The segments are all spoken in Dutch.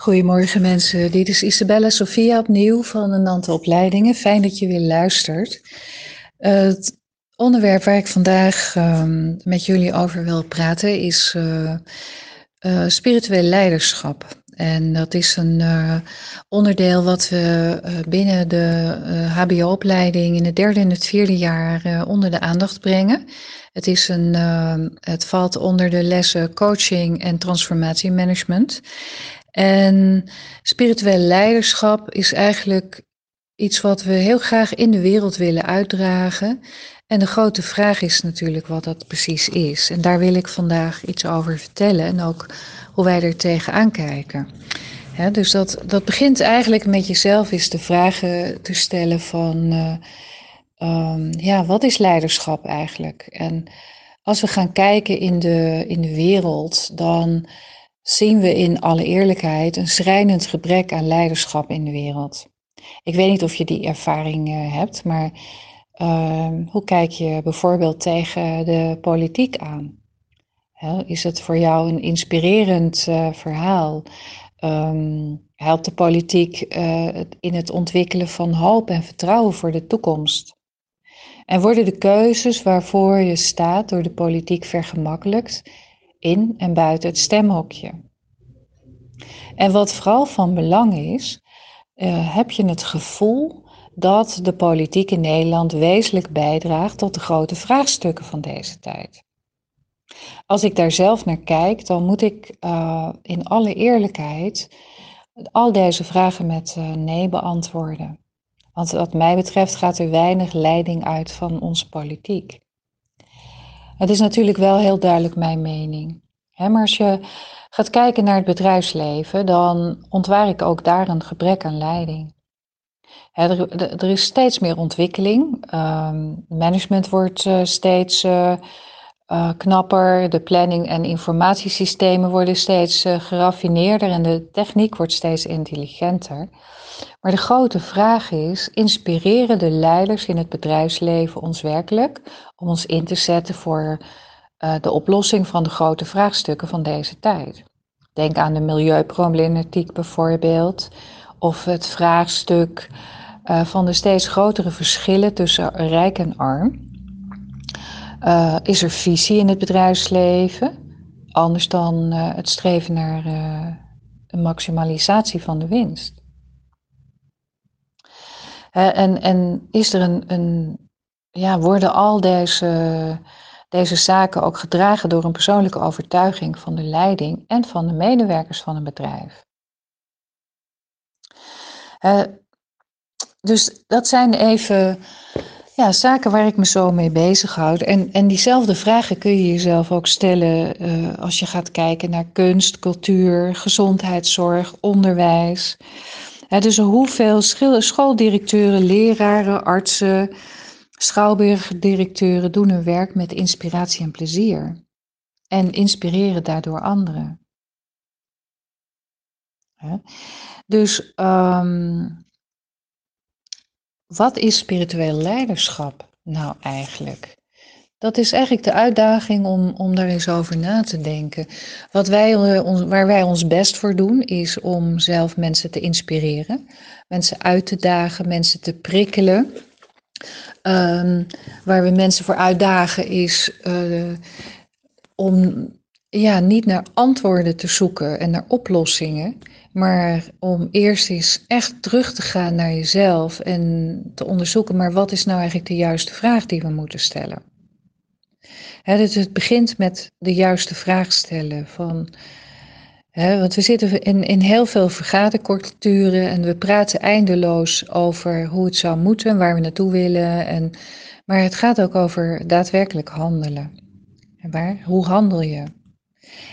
Goedemorgen mensen, dit is Isabella Sofia opnieuw van de Nante Opleidingen. Fijn dat je weer luistert. Het onderwerp waar ik vandaag um, met jullie over wil praten is uh, spiritueel leiderschap. En dat is een onderdeel wat we binnen de HBO-opleiding in het derde en het vierde jaar onder de aandacht brengen. Het, is een, het valt onder de lessen coaching en transformatiemanagement. En spiritueel leiderschap is eigenlijk iets wat we heel graag in de wereld willen uitdragen. En de grote vraag is natuurlijk wat dat precies is. En daar wil ik vandaag iets over vertellen en ook hoe wij er tegenaan kijken. dus dat, dat begint eigenlijk met jezelf eens de vragen te stellen van, uh, um, ja, wat is leiderschap eigenlijk? En als we gaan kijken in de, in de wereld, dan zien we in alle eerlijkheid een schrijnend gebrek aan leiderschap in de wereld. Ik weet niet of je die ervaring uh, hebt, maar uh, hoe kijk je bijvoorbeeld tegen de politiek aan? is het voor jou een inspirerend uh, verhaal? Um, helpt de politiek uh, in het ontwikkelen van hoop en vertrouwen voor de toekomst? En worden de keuzes waarvoor je staat door de politiek vergemakkelijkt in en buiten het stemhokje. En wat vooral van belang is, uh, heb je het gevoel dat de politiek in Nederland wezenlijk bijdraagt tot de grote vraagstukken van deze tijd. Als ik daar zelf naar kijk, dan moet ik uh, in alle eerlijkheid al deze vragen met uh, nee beantwoorden. Want wat mij betreft gaat er weinig leiding uit van onze politiek. Het is natuurlijk wel heel duidelijk mijn mening. maar als je gaat kijken naar het bedrijfsleven, dan ontwaar ik ook daar een gebrek aan leiding. er, er, is steeds meer ontwikkeling. Uh, management wordt uh, steeds uh, knapper. De planning- en informatiesystemen worden steeds geraffineerder en de techniek wordt steeds intelligenter. Maar de grote vraag is: inspireren de leiders in het bedrijfsleven ons werkelijk om ons in te zetten voor uh, de oplossing van de grote vraagstukken van deze tijd? Denk aan de milieuproblematiek bijvoorbeeld, of het vraagstuk van de steeds grotere verschillen tussen rijk en arm. Uh, is er visie in het bedrijfsleven, anders dan het streven naar een maximalisatie van de winst? en, en is er een, een, ja, worden al deze, deze zaken ook gedragen door een persoonlijke overtuiging van de leiding en van de medewerkers van een bedrijf? dus dat zijn even ja, zaken waar ik me zo mee bezighoud. En, en diezelfde vragen kun je jezelf ook stellen uh, als je gaat kijken naar kunst, cultuur, gezondheidszorg, onderwijs dus hoeveel schooldirecteuren, leraren, artsen, schouwburgdirecteuren doen hun werk met inspiratie en plezier. En inspireren daardoor anderen. Dus um, wat is spiritueel leiderschap nou eigenlijk? Dat is eigenlijk de uitdaging om, om daar eens over na te denken. Wat wij, eh, waar wij ons best voor doen, is om zelf mensen te inspireren, mensen uit te dagen, mensen te prikkelen. Um, waar we mensen voor uitdagen is uh, om ja, niet naar antwoorden te zoeken en naar oplossingen, maar om eerst eens echt terug te gaan naar jezelf en te onderzoeken, maar wat is nou eigenlijk de juiste vraag die we moeten stellen? dus het begint met de juiste vraag stellen. Van, want we zitten in, in heel veel vergaderculturen en we praten eindeloos over hoe het zou moeten, waar we naartoe willen. En, maar het gaat ook over daadwerkelijk handelen. Waar? Hoe handel je?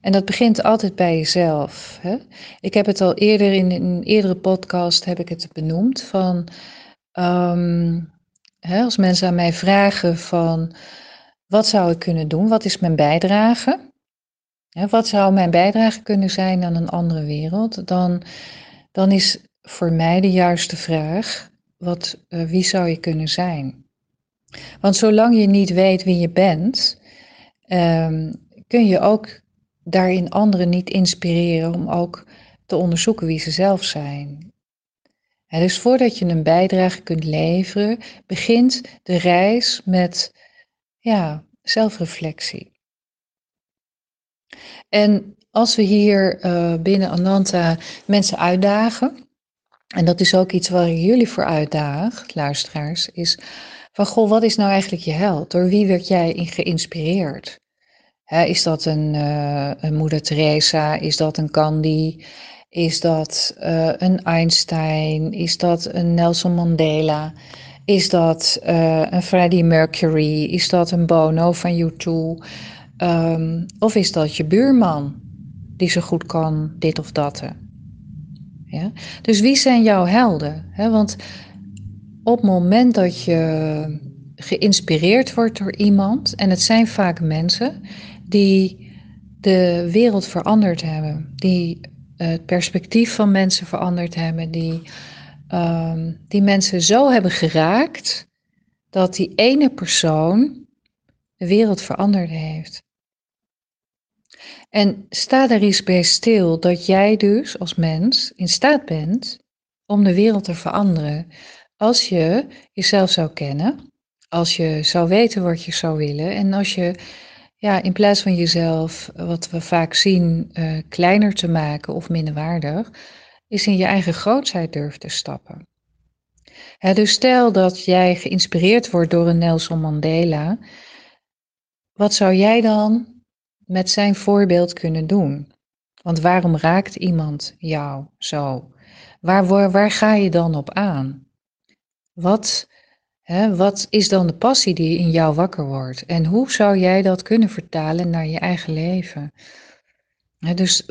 En dat begint altijd bij jezelf. Hè? Ik heb het al eerder in, een eerdere podcast heb ik het benoemd van um, hè, als mensen aan mij vragen van wat zou ik kunnen doen? Wat is mijn bijdrage? wat zou mijn bijdrage kunnen zijn aan een andere wereld? Dan, dan is voor mij de juiste vraag: wat, uh, wie zou je kunnen zijn? Want zolang je niet weet wie je bent, um, kun je ook daarin anderen niet inspireren om ook te onderzoeken wie ze zelf zijn. En dus voordat je een bijdrage kunt leveren, begint de reis met ja, zelfreflectie. En als we hier uh, binnen Ananta mensen uitdagen, en dat is ook iets waar ik jullie voor uitdaag, luisteraars, is van goh, wat is nou eigenlijk je held? Door wie werd jij geïnspireerd? Is dat een, uh, een moeder Teresa? Is dat een Gandhi? Is dat uh, een Einstein? Is dat een Nelson Mandela? Is dat uh, een Freddie Mercury? Is dat een Bono van U2? Um, ehm, of is dat je buurman die zo goed kan dit of dat? Ja? Dus wie zijn jouw helden? want op het moment dat je geïnspireerd wordt door iemand, en het zijn vaak mensen die de wereld veranderd hebben, die het perspectief van mensen veranderd hebben, die, um, die mensen zo hebben geraakt dat die ene persoon de wereld veranderd heeft. En sta daar eens bij stil dat jij dus als mens in staat bent om de wereld te veranderen. Als je jezelf zou kennen, als je zou weten wat je zou willen en als je ja, in plaats van jezelf, wat we vaak zien, uh, kleiner te maken of minderwaardig, is in je eigen grootheid durven te stappen. dus stel dat jij geïnspireerd wordt door een Nelson Mandela, wat zou jij dan met zijn voorbeeld kunnen doen? Want waarom raakt iemand jou zo? Waar, waar ga je dan op aan? Wat wat is dan de passie die in jou wakker wordt? En hoe zou jij dat kunnen vertalen naar je eigen leven? dus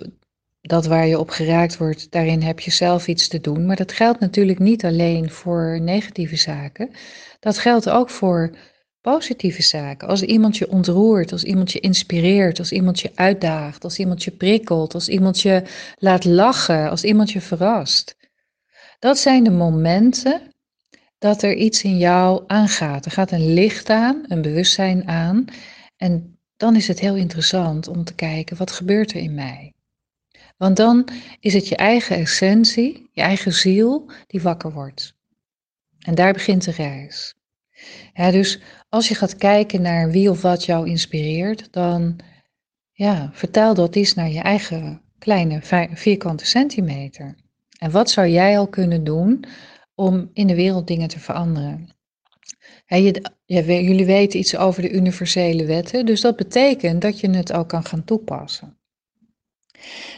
dat waar je op geraakt wordt, daarin heb je zelf iets te doen. Maar dat geldt natuurlijk niet alleen voor negatieve zaken. Dat geldt ook voor positieve zaken. Als iemand je ontroert, als iemand je inspireert, als iemand je uitdaagt, als iemand je prikkelt, als iemand je laat lachen, als iemand je verrast. Dat zijn de momenten dat er iets in jou aangaat. Er gaat een licht aan, een bewustzijn aan. En dan is het heel interessant om te kijken, wat gebeurt er in mij? Want dan is het je eigen essentie, je eigen ziel, die wakker wordt. En daar begint de reis. Dus als je gaat kijken naar wie of wat jou inspireert, dan ja, vertaal dat eens naar je eigen kleine vierkante centimeter. En wat zou jij al kunnen doen om in de wereld dingen te veranderen. jullie weten iets over de universele wetten, dus dat betekent dat je het ook kan gaan toepassen.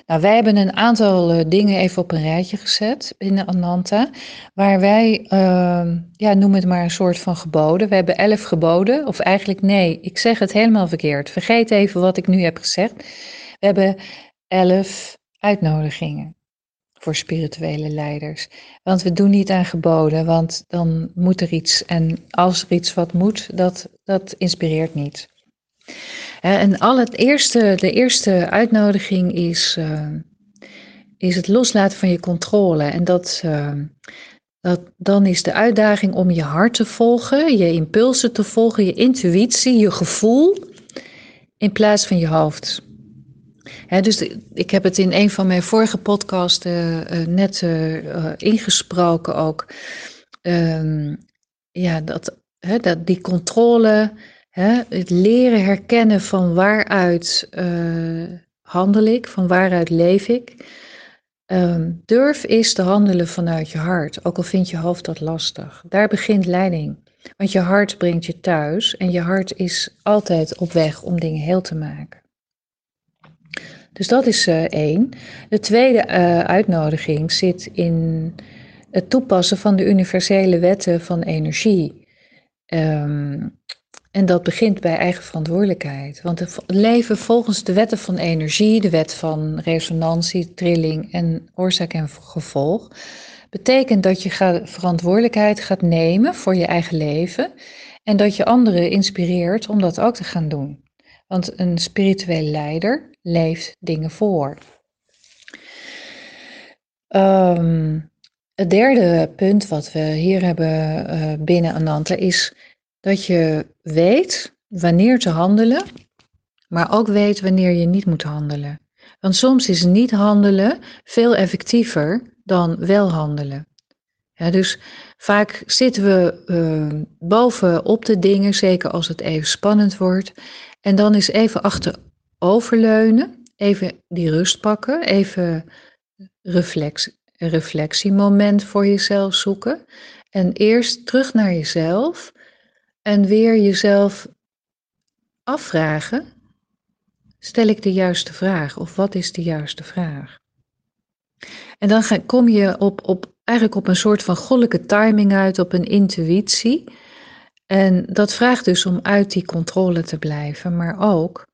Nou, wij hebben een aantal uh, dingen even op een rijtje gezet binnen Ananta, waar wij, uh, ja, noem het maar een soort van geboden. We hebben elf geboden, of eigenlijk nee, ik zeg het helemaal verkeerd. Vergeet even wat ik nu heb gezegd. We hebben elf uitnodigingen voor spirituele leiders. Want we doen niet aan geboden, want dan moet er iets. En als er iets wat moet, dat, dat inspireert niet. En al het eerste, de eerste uitnodiging is, uh, is het loslaten van je controle. En dat, uh, dat, dan is de uitdaging om je hart te volgen, je impulsen te volgen, je intuïtie, je gevoel, in plaats van je hoofd dus ik heb het in een van mijn vorige podcasts uh, net uh, ingesproken ook. Um, ja, dat, dat die controle, het leren herkennen van waaruit handel ik, van waaruit leef ik. Um, durf is te handelen vanuit je hart, ook al vindt je hoofd dat lastig. Daar begint leiding. Want je hart brengt je thuis en je hart is altijd op weg om dingen heel te maken. Dus dat is uh, één. De tweede uh, uitnodiging zit in het toepassen van de universele wetten van energie. Um, en dat begint bij eigen verantwoordelijkheid. Want het leven volgens de wetten van energie, de wet van resonantie, trilling en oorzaak en gevolg, betekent dat je verantwoordelijkheid gaat nemen voor je eigen leven en dat je anderen inspireert om dat ook te gaan doen. Want een spirituele leider leeft dingen voor. Ehm, het derde punt wat we hier hebben uh, binnen Ananta is dat je weet wanneer te handelen, maar ook weet wanneer je niet moet handelen. Want soms is niet handelen veel effectiever dan wel handelen. Dus vaak zitten we uh, bovenop de dingen, zeker als het even spannend wordt. En dan is even achteroverleunen, even die rust pakken, even reflex, reflectiemoment voor jezelf zoeken. En eerst terug naar jezelf en weer jezelf afvragen: stel ik de juiste vraag of wat is de juiste vraag? En dan kom je op, op, eigenlijk op een soort van goddelijke timing uit, op een intuïtie. En dat vraagt dus om uit die controle te blijven, maar ook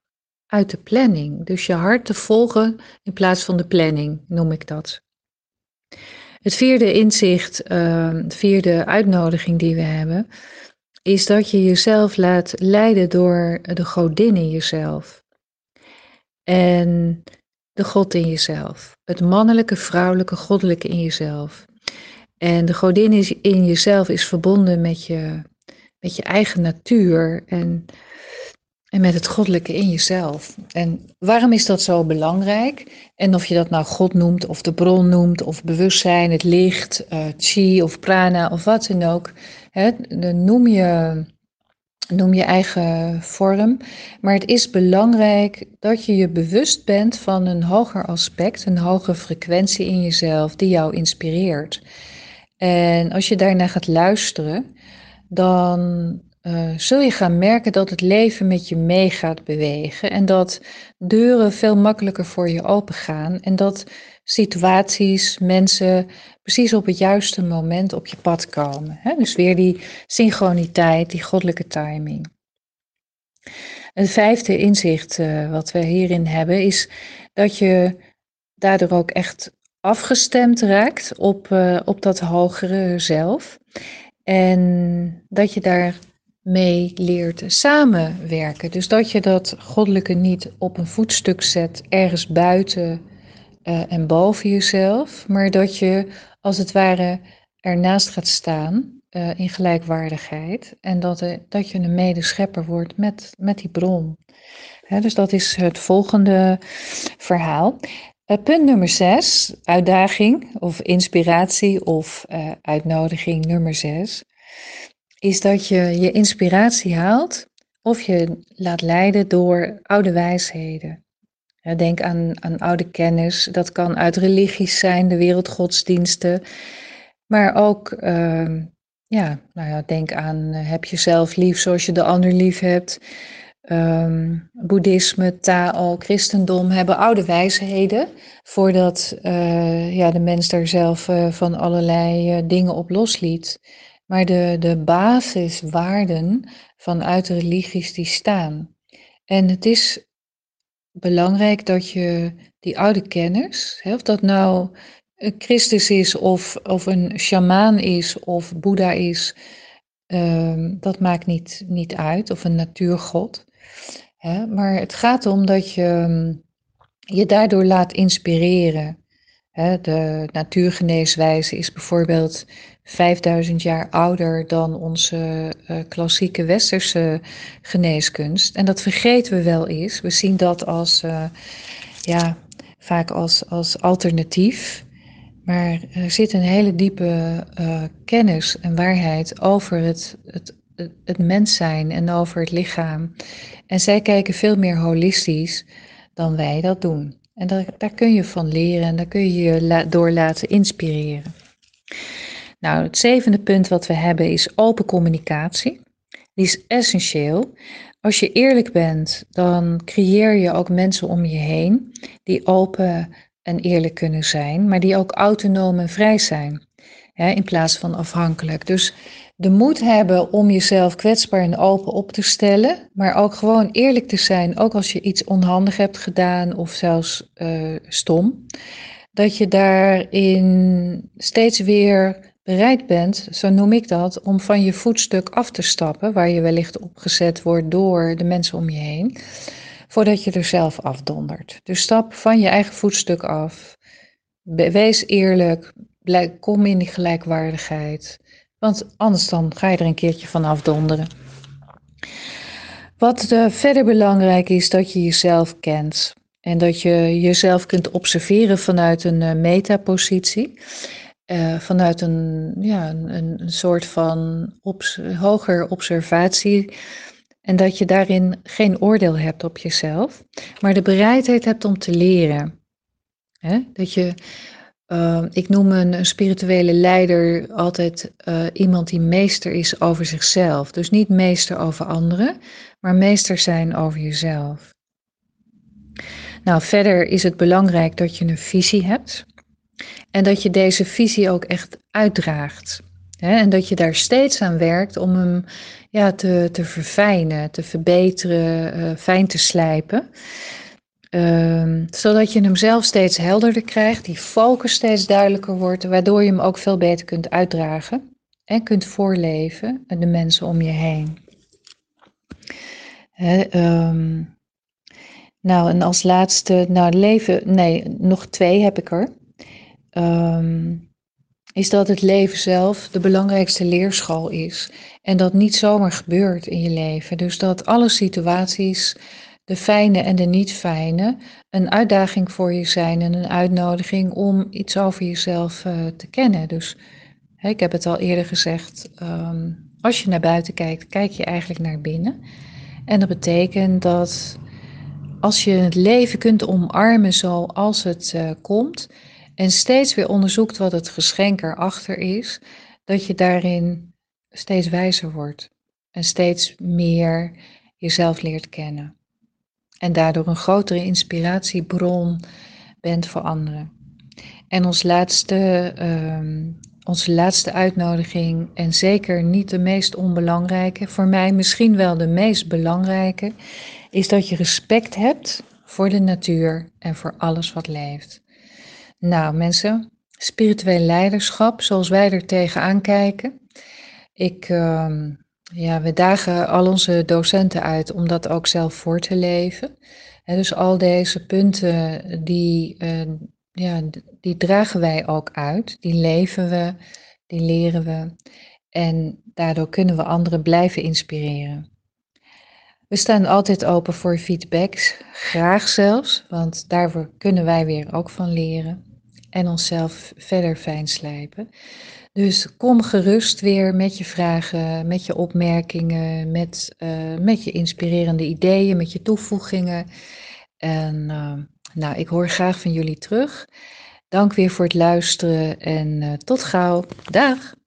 uit de planning. Dus je hart te volgen in plaats van de planning, noem ik dat. Het vierde inzicht, ehm, de vierde uitnodiging die we hebben, is dat je jezelf laat leiden door de godin in jezelf. En de God in jezelf. Het mannelijke, vrouwelijke, goddelijke in jezelf. En de godin in jezelf is verbonden met je, met je eigen natuur en, en met het goddelijke in jezelf. En waarom is dat zo belangrijk? En of je dat nou God noemt, of de bron noemt, of bewustzijn, het licht, uh, chi of prana of wat dan ook. Hè, dan noem je, noem je eigen vorm. Maar het is belangrijk dat je je bewust bent van een hoger aspect, een hogere frequentie in jezelf die jou inspireert. En als je daarnaar gaat luisteren, dan uh, zul je gaan merken dat het leven met je mee gaat bewegen en dat deuren veel makkelijker voor je open gaan en dat situaties, mensen precies op het juiste moment op je pad komen. Dus weer die synchroniteit, die goddelijke timing. Het vijfde inzicht uh, wat we hierin hebben is dat je daardoor ook echt afgestemd raakt op, uh, op dat hogere zelf. En dat je daarmee leert samenwerken. Dus dat je dat goddelijke niet op een voetstuk zet ergens buiten uh, en boven jezelf, maar dat je als het ware ernaast gaat staan uh, in gelijkwaardigheid en dat, uh, dat je een medeschepper wordt met, met die bron. dus dat is het volgende verhaal. Punt nummer zes, uitdaging of inspiratie of uitnodiging nummer zes, is dat je je inspiratie haalt of je laat leiden door oude wijsheden. Denk aan, oude kennis. Dat kan uit religies zijn, de wereldgodsdiensten. Maar ook, uh, ja, nou ja, denk aan uh, heb jezelf lief zoals je de ander lief hebt. Um, boeddhisme, Tao, christendom hebben oude wijsheden. Voordat uh, ja, de mens daar zelf uh, van allerlei dingen op losliet. Maar de, de basiswaarden vanuit de religies die staan. En het is belangrijk dat je die oude kennis, of dat nou Christus is of, of een shamaan is of Boeddha is, um, dat maakt niet, niet uit, of een natuurgod. Hè, maar het gaat om dat je ehm, je daardoor laat inspireren. Hè, de natuurgeneeswijze is bijvoorbeeld 5000 jaar ouder dan onze uh, klassieke westerse geneeskunst. En dat vergeten we wel eens. We zien dat als, uh, ja, vaak als, als alternatief. Maar er zit een hele diepe uh, kennis en waarheid over het, het, het mens zijn en over het lichaam. En zij kijken veel meer holistisch dan wij dat doen. En daar, daar kun je van leren en daar kun je je door laten inspireren. Nou, het zevende punt wat we hebben is open communicatie. Die is essentieel. Als je eerlijk bent, dan creëer je ook mensen om je heen die open en eerlijk kunnen zijn, maar die ook autonoom en vrij zijn, hè, in plaats van afhankelijk. Dus de moed hebben om jezelf kwetsbaar en open op te stellen, maar ook gewoon eerlijk te zijn, ook als je iets onhandig hebt gedaan of zelfs uh, stom. Dat je daarin steeds weer bereid bent, zo noem ik dat, om van je voetstuk af te stappen, waar je wellicht opgezet wordt door de mensen om je heen, voordat je er zelf afdondert. Dus stap van je eigen voetstuk af. Wees eerlijk, kom in die gelijkwaardigheid, want anders dan ga je er een keertje van afdonderen. Wat uh, verder belangrijk is, dat je jezelf kent. En dat je jezelf kunt observeren vanuit een uh, metapositie. Uh, vanuit een, ja, een, een soort van hoger observatie. En dat je daarin geen oordeel hebt op jezelf, maar de bereidheid hebt om te leren. Dat je, uh, ik noem een, spirituele leider altijd uh, iemand die meester is over zichzelf. Dus niet meester over anderen, maar meester zijn over jezelf. Nou, verder is het belangrijk dat je een visie hebt en dat je deze visie ook echt uitdraagt. En dat je daar steeds aan werkt om hem ja, te, te verfijnen, te verbeteren, uh, fijn te slijpen. Uh, zodat je hem zelf steeds helderder krijgt, die focus steeds duidelijker wordt, waardoor je hem ook veel beter kunt uitdragen en kunt voorleven aan de mensen om je heen. um, nou, en als laatste, nou, leven, nee, nog twee heb ik er. Um, is dat het leven zelf de belangrijkste leerschool is. En dat niet zomaar gebeurt in je leven. Dus dat alle situaties, de fijne en de niet fijne, een uitdaging voor je zijn en een uitnodiging om iets over jezelf uh, te kennen. Dus hè, ik heb het al eerder gezegd, um, als je naar buiten kijkt, kijk je eigenlijk naar binnen. En dat betekent dat als je het leven kunt omarmen zoals het uh, komt en steeds weer onderzoekt wat het geschenk erachter is, dat je daarin steeds wijzer wordt en steeds meer jezelf leert kennen. En daardoor een grotere inspiratiebron bent voor anderen. En ons laatste, um, onze laatste uitnodiging, en zeker niet de meest onbelangrijke, voor mij misschien wel de meest belangrijke, is dat je respect hebt voor de natuur en voor alles wat leeft. Nou, mensen, spiritueel leiderschap, zoals wij er tegenaan kijken. Ik, uh, ja, we dagen al onze docenten uit om dat ook zelf voor te leven. En dus al deze punten, die, uh, ja, die dragen wij ook uit. Die leven we, die leren we. En daardoor kunnen we anderen blijven inspireren. We staan altijd open voor feedbacks, graag zelfs, want daarvoor kunnen wij weer ook van leren en onszelf verder fijn slijpen. Dus kom gerust weer met je vragen, met je opmerkingen, met, uh, met je inspirerende ideeën, met je toevoegingen. En uh, nou, ik hoor graag van jullie terug. Dank weer voor het luisteren en uh, tot gauw. Dag!